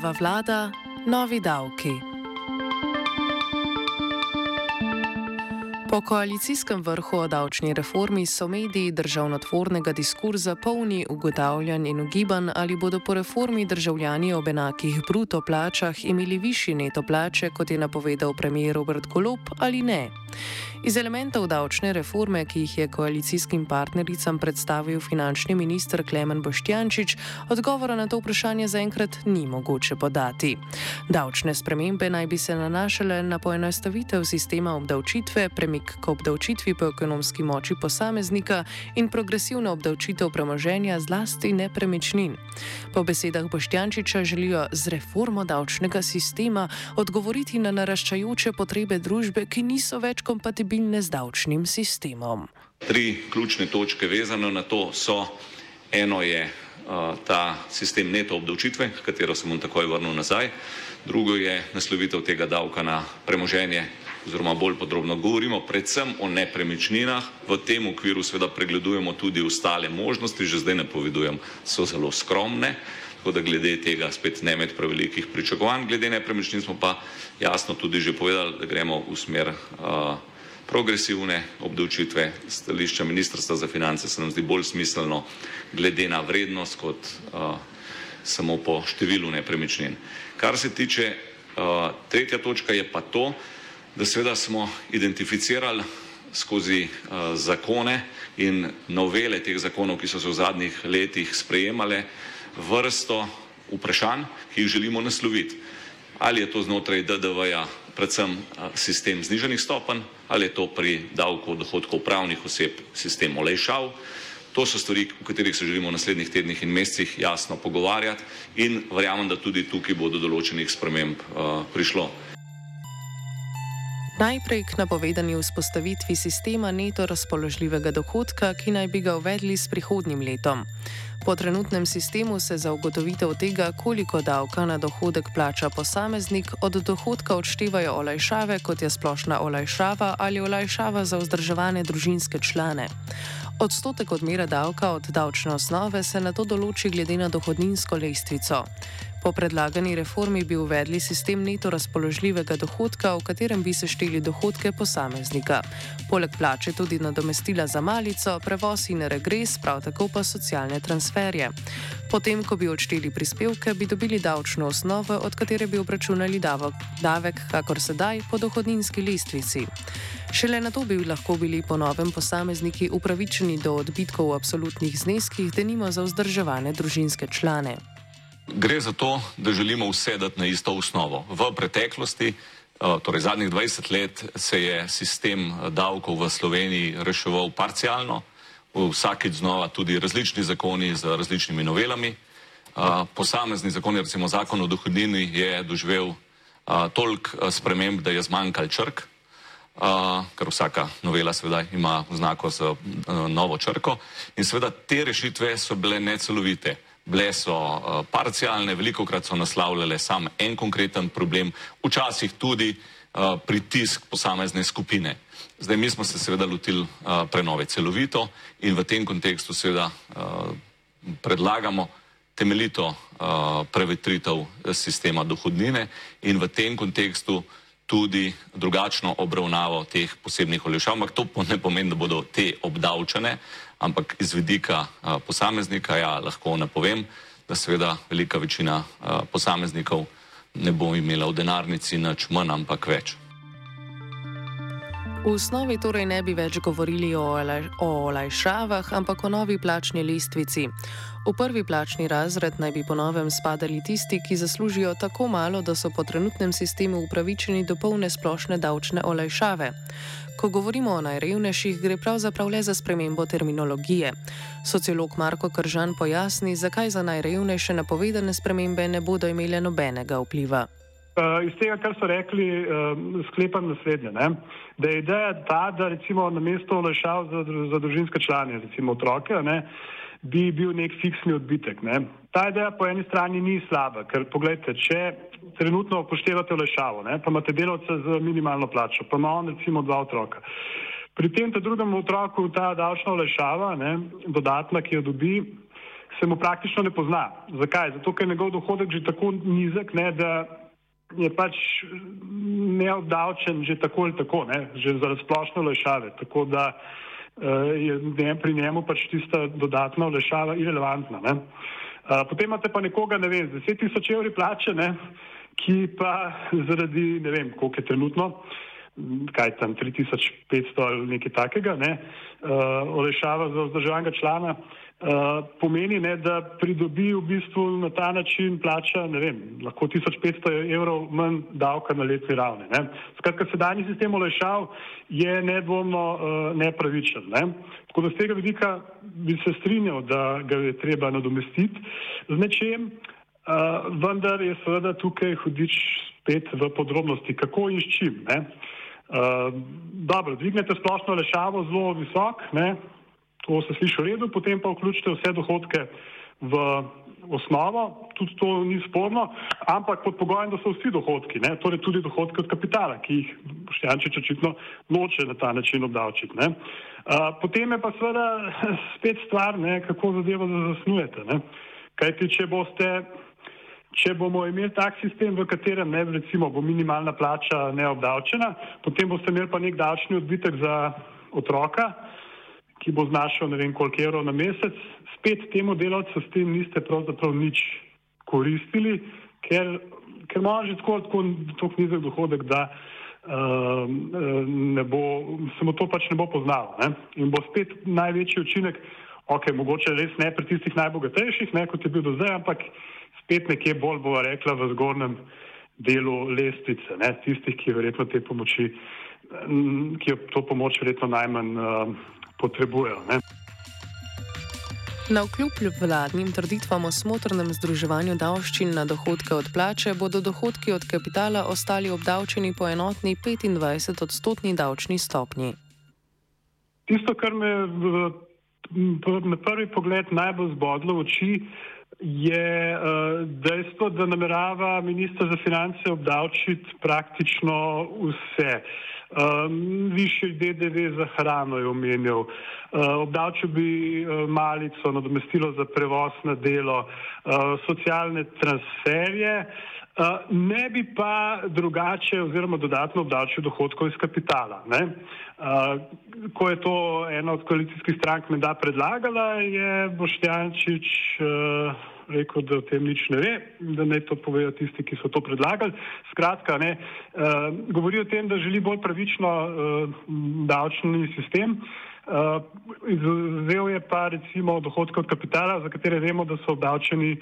Nova vlada, novi davki. Po koalicijskem vrhu o davčni reformi so mediji državnotvornega diskurza polni ugotavljanj in ugibanj, ali bodo po reformi državljani ob enakih bruto plačah imeli višji neto plače, kot je napovedal premijer Robert Golop, ali ne. Iz elementov davčne reforme, ki jih je koalicijskim partnericam predstavil finančni minister Klemen Boštjančič, odgovora na to vprašanje zaenkrat ni mogoče podati. Davčne spremembe naj bi se nanašale na poenostavitev sistema obdavčitve, premik k obdavčitvi po ekonomski moči posameznika in progresivno obdavčitev premoženja zlasti nepremičnin. Po besedah Boštjančiča želijo z reformo davčnega sistema odgovoriti na naraščajoče potrebe družbe, ki niso več kompatibilne z davčnim sistemom. Tri ključne točke vezane na to so: eno je ta sistem neto obdavčitve, katero sem vam takoj vrnil nazaj, drugo je naslovitev tega davka na premoženje. Oziroma, bolj podrobno govorimo, predvsem o nepremičninah, v tem okviru, seveda, pregledujemo tudi ostale možnosti, že zdaj napovedujem, so zelo skromne, tako da glede tega spet ne med prevelikih pričakovanj. Glede nepremičnin smo pa jasno tudi že povedali, da gremo v smer uh, progresivne obdavčitve stališča Ministrstva za finance se nam zdi bolj smiselno glede na vrednost kot uh, samo po številu nepremičnin. Kar se tiče uh, tretja točka je pa to, da seveda smo identificirali skozi uh, zakone in novele teh zakonov, ki so se v zadnjih letih sprejemale, vrsto vprašanj, ki jih želimo nasloviti. Ali je to znotraj DDV-ja predvsem sistem zniženih stopenj, ali je to pri davku dohodkov pravnih oseb sistem olejšav. To so stvari, o katerih se želimo v naslednjih tednih in mesecih jasno pogovarjati in verjamem, da tudi tukaj bo do določenih sprememb uh, prišlo. Najprej k napovedani vzpostavitvi sistema neto razpoložljivega dohodka, ki naj bi ga uvedli s prihodnjim letom. Po trenutnem sistemu se za ugotovitev tega, koliko davka na dohodek plača posameznik, od dohodka odštevajo olajšave, kot je splošna olajšava ali olajšava za vzdrževane družinske člane. Odstotek odmera davka od davčne osnove se na to določi glede na dohodninsko lestvico. Po predlagani reformi bi uvedli sistem neto razpoložljivega dohodka, v katerem bi se šteli dohodke posameznika. Poleg plače tudi nadomestila za malico, prevoz in regres, prav tako pa socialne transferje. Potem, ko bi odšteli prispevke, bi dobili davčno osnovo, od katere bi obračunali davek, davek kakor sedaj, po dohodninski lestvici. Šele na to bi lahko bili po novem posamezniki upravičeni do odbitkov v absolutnih zneskih, denimo za vzdrževane družinske člane. Gre za to, da želimo vse dati na isto osnovo. V preteklosti, eh, torej zadnjih 20 let, se je sistem eh, davkov v Sloveniji reševal parcialno, vsakeč znova tudi različni zakoni z različnimi novelami. Eh, posamezni zakon, recimo zakon o dohodnini, je doživel toliko sprememb, da je zmanjkal črk, ker vsaka novela seveda ima znako z novo črko in seveda te rešitve so bile necelovite bile so uh, parcialne, veliko krat so naslavljale sam en konkreten problem, včasih tudi uh, pritisk posamezne skupine. Zdaj mi smo se seveda lotili uh, prenove celovito in v tem kontekstu seveda uh, predlagamo temeljito uh, prevetritev sistema dohodnine in v tem kontekstu tudi drugačno obravnavo teh posebnih olešav, ampak to ne pomeni, da bodo te obdavčene, ampak iz vidika a, posameznika, ja, lahko napovem, da seveda velika večina a, posameznikov ne bo imela v denarnici nič manj, ampak več. V osnovi torej ne bi več govorili o, o olajšavah, ampak o novi plačni lestvici. V prvi plačni razred naj bi ponovem spadali tisti, ki zaslužijo tako malo, da so po trenutnem sistemu upravičeni do polne splošne davčne olajšave. Ko govorimo o najrevnejših, gre pravzaprav le za spremembo terminologije. Sociolog Marko Kržan pojasni, zakaj za najrevnejše napovedane spremembe ne bodo imele nobenega vpliva. Uh, iz tega, kar so rekli, uh, sklepam naslednje. Ne? Da je ideja ta, da recimo na mesto olajšav za, za družinske člane, recimo otroke, ne, bi bil nek fiksni odbitek. Ne? Ta ideja po eni strani ni slaba, ker pogledajte, če trenutno upoštevate olajšavo, ne, pa imate delavca z minimalno plačo, pa ima on recimo dva otroka. Pri tem ta drugem otroku ta davčna olajšava, ne, dodatna, ki jo dobi, se mu praktično ne pozna. Zakaj? Zato, ker je njegov dohodek že tako nizek, ne, da je pač neobdavčen že tako ali tako, ne, že zaradi splošne olajšave. Tako da uh, je ne, pri njemu pač tista dodatna olajšava irrelevantna. Uh, potem imate pa nekoga, ne vem, z 10 tisoč evri plače, ne, ki pa zaradi, ne vem, koliko je trenutno, uh, kaj tam 3500 ali nekaj takega, ne, uh, olešava za vzdrževanega člana, uh, pomeni, ne, da pridobi v bistvu na ta način plača, ne vem, lahko 1500 evrov manj davka na letni ravni. Ne. Skratka, sedajni sistem olešav je nedvomno uh, nepravičen. Ne. Tako da z tega vidika bi se strinjal, da ga je treba nadomestiti z nečem, uh, vendar je seveda tukaj hudič spet v podrobnosti, kako in s čim. Ne. Uh, dobro, dvignete splošno lešavo zelo visok, ne? To se sliši v redu, potem pa vključite vse dohodke v osnovo, tudi to ni sporno, ampak pod pogojem, da so vsi dohodki, ne? torej tudi dohodki od kapitala, ki jih Štjančič očitno noče na ta način obdavčiti. Uh, potem je pa seveda spet stvar, ne? kako zadevo zasnujete. Ne? Kajti, če boste Če bomo imeli tak sistem, v katerem ne, recimo, bo minimalna plača neobdavčena, potem boste imeli pa nek davčni odbitek za otroka, ki bo znašal ne vem koliko evrov na mesec, spet temu delavcu s tem niste pravzaprav nič koristili, ker, ker ima že tako, tako, tako nizek dohodek, da uh, ne bo, se mu to pač ne bo poznalo. Ne? In bo spet največji učinek, ok, mogoče res ne pri tistih najbogatejših, ne kot je bil do zdaj, ampak spet nekje bolj bo rekla v zgornjem delu lestvice, ne, tistih, ki verjetno te pomoči, ki jo to pomoč verjetno najmanj uh, potrebujejo. Ne. Na vkljub vladnim trditvam o smotrnem združevanju davščin na dohodke od plače bodo dohodki od kapitala ostali obdavčeni po enotni 25 odstotni davčni stopnji. Tisto, kar me na prvi pogled najbolj zbodlo oči, je uh, dejstvo, da namerava ministr za finance obdavčiti praktično vse. Um, Višji DDV za hrano je omenil, uh, obdavčil bi uh, malico, nadomestilo za prevoz na delo, uh, socialne transferje. Uh, ne bi pa drugače oziroma dodatno obdavčil dohodkov iz kapitala. Ne? Ko je to ena od koalicijskih strank menda predlagala, je Boštjančič rekel, da o tem nič ne ve, da ne to povejo tisti, ki so to predlagali. Skratka, ne, govori o tem, da želi bolj pravično davčni sistem. Uh, Vzel je pa recimo dohodke od kapitala, za katere vemo, da so obdavčeni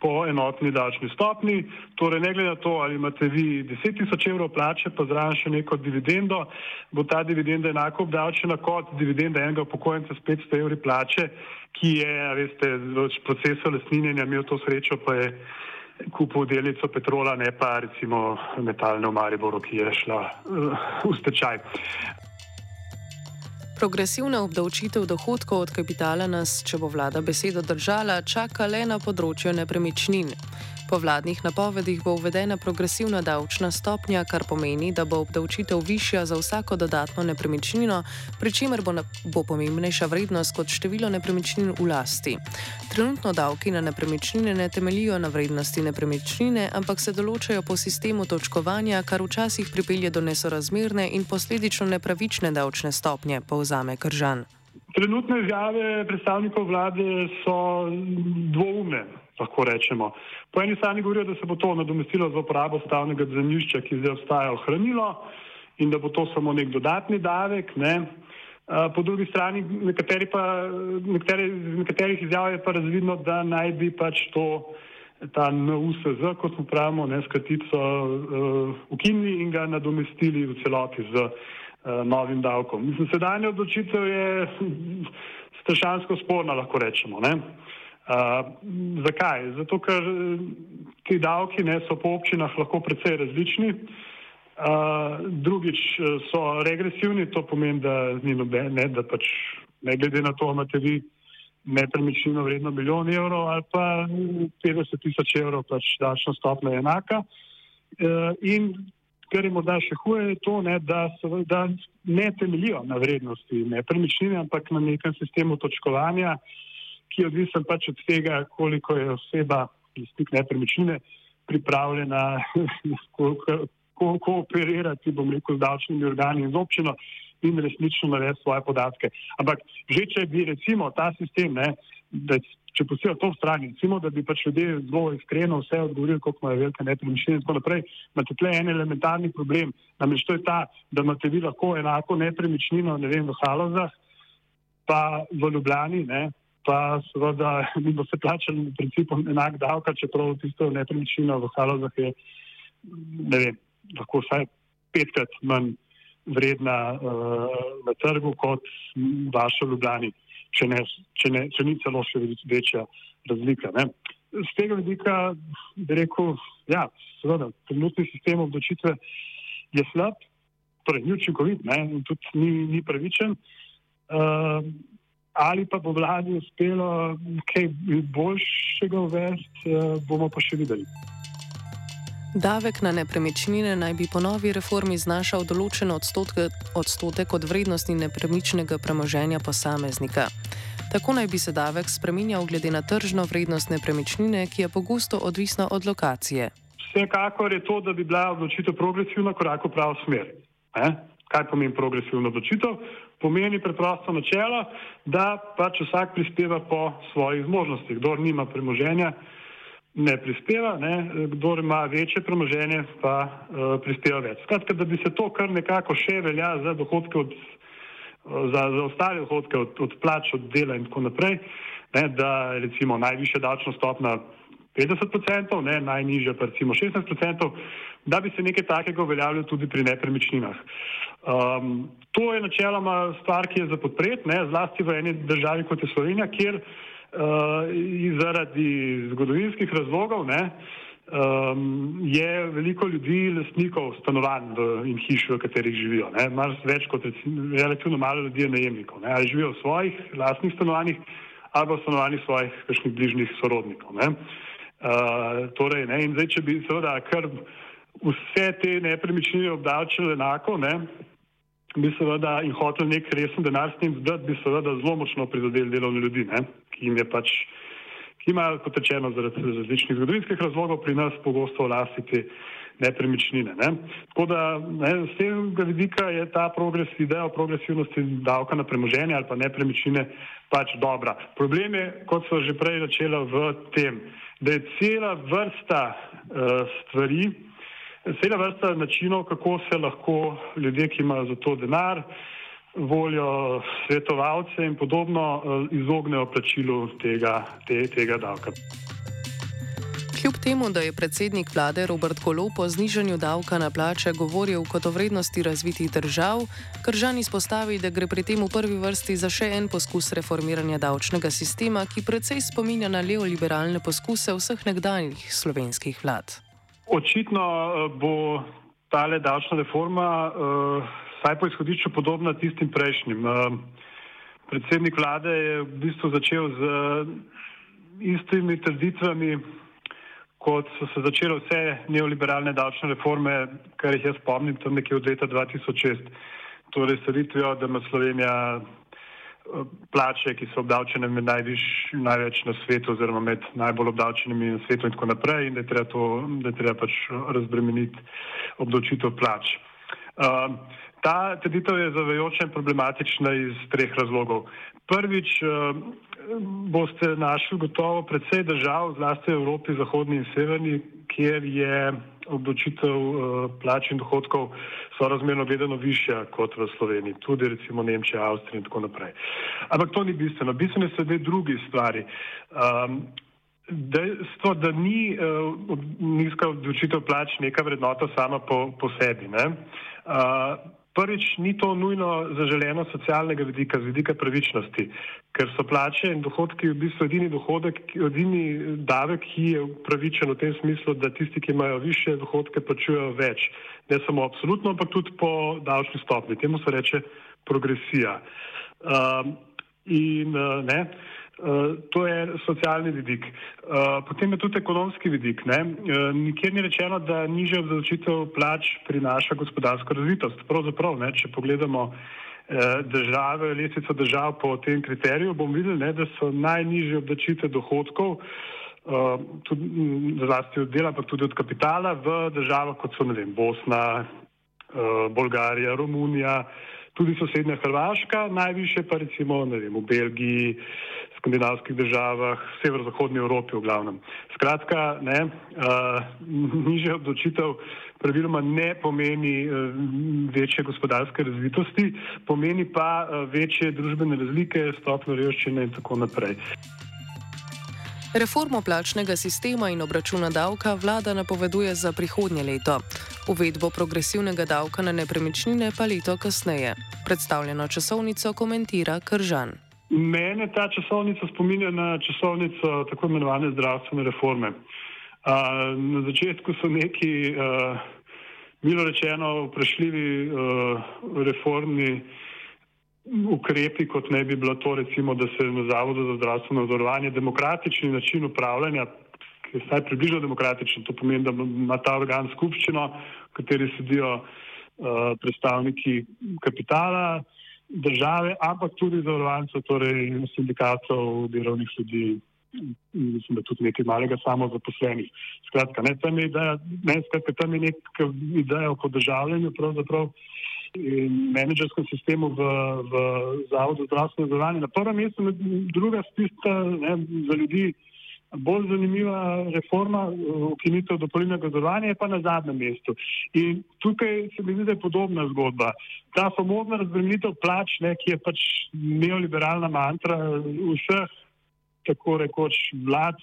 po enotni davčni stopni. Torej, ne glede na to, ali imate vi 10 tisoč evrov plače, pa zraven še neko dividendo, bo ta dividenda enako obdavčena kot dividenda enega upokojenca s 500 evri plače, ki je, veste, v procesu lesninjenja imel to srečo, pa je kupil delnico petrola, ne pa recimo metalne v Mariboru, ki je šla uh, v stečaj. Progresivna obdavčitev dohodkov od kapitala nas, če bo vlada besedo držala, čaka le na področju nepremičnin. Po vladnih napovedih bo uvedena progresivna davčna stopnja, kar pomeni, da bo obdavčitev višja za vsako dodatno nepremičnino, pri čemer bo, na, bo pomembnejša vrednost kot število nepremičnin v lasti. Trenutno davki na nepremičnine ne temelijo na vrednosti nepremičnine, ampak se določajo po sistemu točkovanja, kar včasih pripelje do nesorazmerne in posledično nepravične davčne stopnje, povzame Kržan. Trenutne izjave predstavnikov vlade so dvoumne lahko rečemo. Po eni strani govorijo, da se bo to nadomestilo za uporabo stavnega zemljišča, ki zdaj obstaja, ohranilo in da bo to samo nek dodatni davek. Ne. Po drugi strani, nekateri pa, nekateri, iz nekaterih izjav je pa razvidno, da naj bi pač to, ta NUSZ, kot smo pravimo, ne skratico, uh, ukinili in ga nadomestili v celoti z uh, novim davkom. Mislim, sedanja odločitev je strašansko sporna, lahko rečemo. Ne. Uh, zakaj? Zato, ker eh, ti davki ne, so po občinah lahko precej različni. Uh, drugič eh, so regresivni, to pomeni, da ni noben, ne, da pač ne glede na to, imate vi nepremičnino vredno milijon evrov ali pa 50 tisoč evrov, pač davčna stopna je enaka. Uh, in kar je morda še huje, je to, ne, da, so, da ne temeljijo na vrednosti nepremičnine, ampak na nekem sistemu točkovanja, uh, ki je odvisen pač od tega, koliko je oseba, lastnik nepremičnine, pripravljena ko, ko, kooperirati, bom rekel, z davčnimi organi in z občino in resnično narediti svoje podatke. Ampak že če bi recimo ta sistem, ne, da če posebej to v strani, recimo, da bi pač ljudje zelo iskreno vse odgovorili, koliko imajo velike nepremičnine in tako naprej, imate tle en elementarni problem, namreč to je ta, da imate vi lahko enako nepremičnino, ne vem, v Halozah, pa v Ljubljani, ne, pa seveda mi bo se plačali v principu enak davka, čeprav tisto nepremičnino v Halozah je, ne vem, lahko vsaj petkrat manj vredna uh, na trgu kot vaša v Ljubljani če, ne, če, ne, če ni celo še večja razlika. Ne. Z tega vidika bi rekel, da ja, je trenutni sistem obdočitve slab, torej ni učinkovit in tudi ni, ni pravičen. Uh, ali pa bo vladi uspelo kaj boljšega uvesti, uh, bomo pa še videli. Davek na nepremičnine naj bi po novi reformi znašal določen odstotek od vrednosti nepremičnega premoženja posameznika. Tako naj bi se davek spremenjal glede na tržno vrednost nepremičnine, ki je pogosto odvisna od lokacije. Vsekakor je to, da bi bila odločitev progresivna korak v pravo smer. Eh? Kaj pomeni progresivna odločitev? Pomeni preprosto načelo, da pač vsak prispeva po svojih zmožnostih. Kdor nima premoženja, ne prispeva, ne, kdor ima večje premoženje, pa uh, prispeva več. Skratka, da bi se to kar nekako še velja za dohodke od, za, za ostale dohodke od, od plač, od dela in tako naprej, ne, da recimo najviše davčno stopna 50%, ne, najnižja pa recimo 16%, da bi se nekaj takega uveljavljalo tudi pri nepremičninah. Um, to je načeloma stvar, ki je za podpret, ne, zlasti v eni državi kot je Slovenija, kjer uh, zaradi zgodovinskih razlogov ne, um, je veliko ljudi lastnikov stanovanj in hiš, v katerih živijo. Malo več kot relativno malo ljudi je najemnikov. Ne, ali živijo v svojih lastnih stanovanjih ali v stanovanjih svojih kakšnih bližnjih sorodnikov. Ne. Uh, torej, ne, in zdaj, če bi seveda kar vse te nepremičnine obdavčili enako, ne, bi seveda in hotel nek resen denar s tem zdati, bi seveda zelo močno prizadeli delovne ljudi. Ne ki jim je pač, ki imajo, kot rečeno, zaradi različnih zgodovinskih razlogov pri nas pogosto vlastiti nepremičnine. Ne. Tako da ne, z tega vidika je ta progres, ideja o progresivnosti davka na premoženje ali pa nepremičnine pač dobra. Problem je, kot so že prej začela v tem, da je cela vrsta uh, stvari, cela vrsta načinov, kako se lahko ljudje, ki imajo za to denar, voljo svetovalce in podobno eh, izognejo plačilu tega, te, tega davka. Kljub temu, da je predsednik vlade Robert Kolo po znižanju davka na plače govoril kot o vrednosti razvitih držav, Kržan izpostavi, da gre pri tem v prvi vrsti za še en poskus reformiranja davčnega sistema, ki precej spominja na neoliberalne poskuse vseh nekdanjih slovenskih vlad. Očitno eh, bo tale davčna reforma uh, vsaj po izhodišču podobna tistim prejšnjim. Uh, predsednik vlade je v bistvu začel z istimi trditvami, kot so se začele vse neoliberalne davčne reforme, kar jih jaz spomnim tam nekje od leta 2006. Torej, sreditvijo, da ima Slovenija plače, ki so obdavčene med najviš, največ na svetu oziroma med najbolj obdavčenimi na svetu in tako naprej in da je treba, to, da je treba pač razbremeniti obdavčitev plač. Uh, Ta trditev je zavajoča in problematična iz treh razlogov. Prvič, eh, boste našli gotovo predvsej držav, zlasti v Evropi, zahodni in severni, kjer je odločitev eh, plač in dohodkov sorazmerno gledano višja kot v Sloveniji, tudi recimo Nemčija, Avstrija in tako naprej. Ampak to ni bistveno. Bistveno so dve drugi stvari. Um, Dejstvo, da ni uh, nizka odločitev plač neka vrednota sama po, po sebi. Uh, Prvič, ni to nujno zaželeno socialnega vidika, z vidika pravičnosti, ker so plače in dohodki v bistvu edini dohodek, edini davek, ki je pravičen v tem smislu, da tisti, ki imajo više dohodke, plačujejo več. Ne samo absolutno, ampak tudi po davčni stopni. Temu se reče progresija. Um, in, uh, to je socialni vidik. Eh, potem je tudi ekonomski vidik. Ne? Eh, nikjer ni rečeno, da nižja obdavčitev plač prinaša gospodarsko razvitost. Pravzaprav, ne? če pogledamo države, lestvico držav po tem kriteriju, bomo videli, ne, da so najnižje obdačitve dohodkov, tudi zlasti od dela, pa tudi od kapitala v državah, kot so, vem, Bosna, Bolgarija, Romunija, tudi sosednja Hrvaška, najviše pa recimo, vem, v Belgiji, skandinavskih državah, severozahodni Evropi v glavnem. Skratka, ne, uh, niže obdočitev praviloma ne pomeni uh, večje gospodarske razvitosti, pomeni pa uh, večje družbene razlike, stopno revščine in tako naprej. Reformo plačnega sistema in obračuna davka vlada napoveduje za prihodnje leto. Uvedbo progresivnega davka na nepremičnine pa leto kasneje. Predstavljeno časovnico komentira Kržan. Mene ta časovnica spominja na časovnico tako imenovane zdravstvene reforme. Uh, na začetku so neki, uh, milo rečeno, vprašljivi uh, reformni ukrepi, kot ne bi bilo to, recimo, da se na Zavodu za zdravstveno zavarovanje demokratični način upravljanja, ki je vsaj približno demokratičen, to pomeni, da ima ta organ skupščino, v kateri sedijo uh, predstavniki kapitala države, ampak tudi zavarovancev, torej sindikatov, delovnih ljudi, mislim, da tudi nekaj malega samozaposlenih. Skratka, ne, tam je ideja, ne, skratka, tam je neka ideja o podržavljanju pravzaprav in menedžerskem sistemu v, v Zavodu zdravstveno zavarovanje. Na prvem mestu, druga stista ne, za ljudi bolj zanimiva reforma, ukinitev dopolnilnega zavarovanja je pa na zadnjem mestu. In tukaj se mi zdi, da je podobna zgodba. Ta famozna razbremenitev plač, ne, ki je pač neoliberalna mantra vseh, tako rekoč, vlad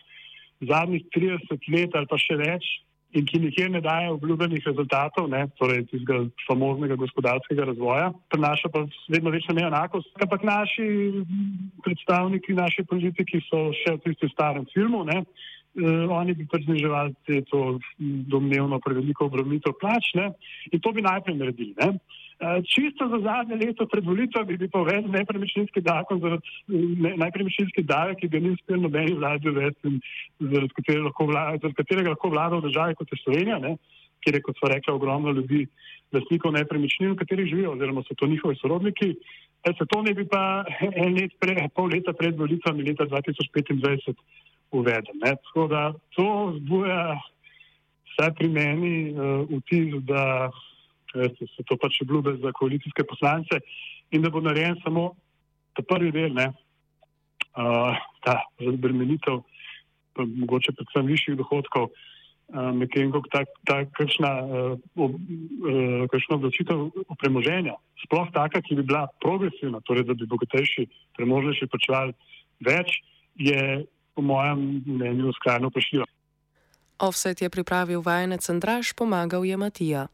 zadnjih 30 let ali pa še več, in ki nikjer ne daje obljubljenih rezultatov, ne, torej tistega famoznega gospodarskega razvoja, prinaša pa vedno večjo neenakost. Ampak naši predstavniki, naši politiki so še v tistem starem filmu, ne, eh, oni bi pač zniževali to domnevno preveliko obremenitev plač ne, in to bi najprej naredili. Ne. Eh, čisto za zadnje leto pred volitvami bi povedal nepremičninski zakon, ne, nepremičninski davek, ki ga ni uspel nobeni vladi uvesti, zaradi zaradi katerega lahko vlada v državi kot je Slovenija, ne, kjer je, kot so rekla, ogromno ljudi, lastnikov nepremičnin, v katerih živijo, oziroma so to njihovi sorodniki. E, se to ne bi pa en let pre, pol leta pred volitvami leta 2025 uvedel. Ne. Tako da to zbuja vsaj pri meni uh, vtis, da veste, so to pač obljube za koalicijske poslance in da bo narejen samo ta prvi del, ne, uh, ta razbremenitev, pa mogoče predvsem višjih dohodkov, uh, medtem ko ta, ta kakšna, uh, ob, uh, kakšna odločitev o premoženja, sploh taka, ki bi bila progresivna, torej da bi bogatejši, premožnejši počevali več, je po mojem mnenju skrajno vprašljiva. Offset je pripravil vajenec Andraš, pomagal je Matija.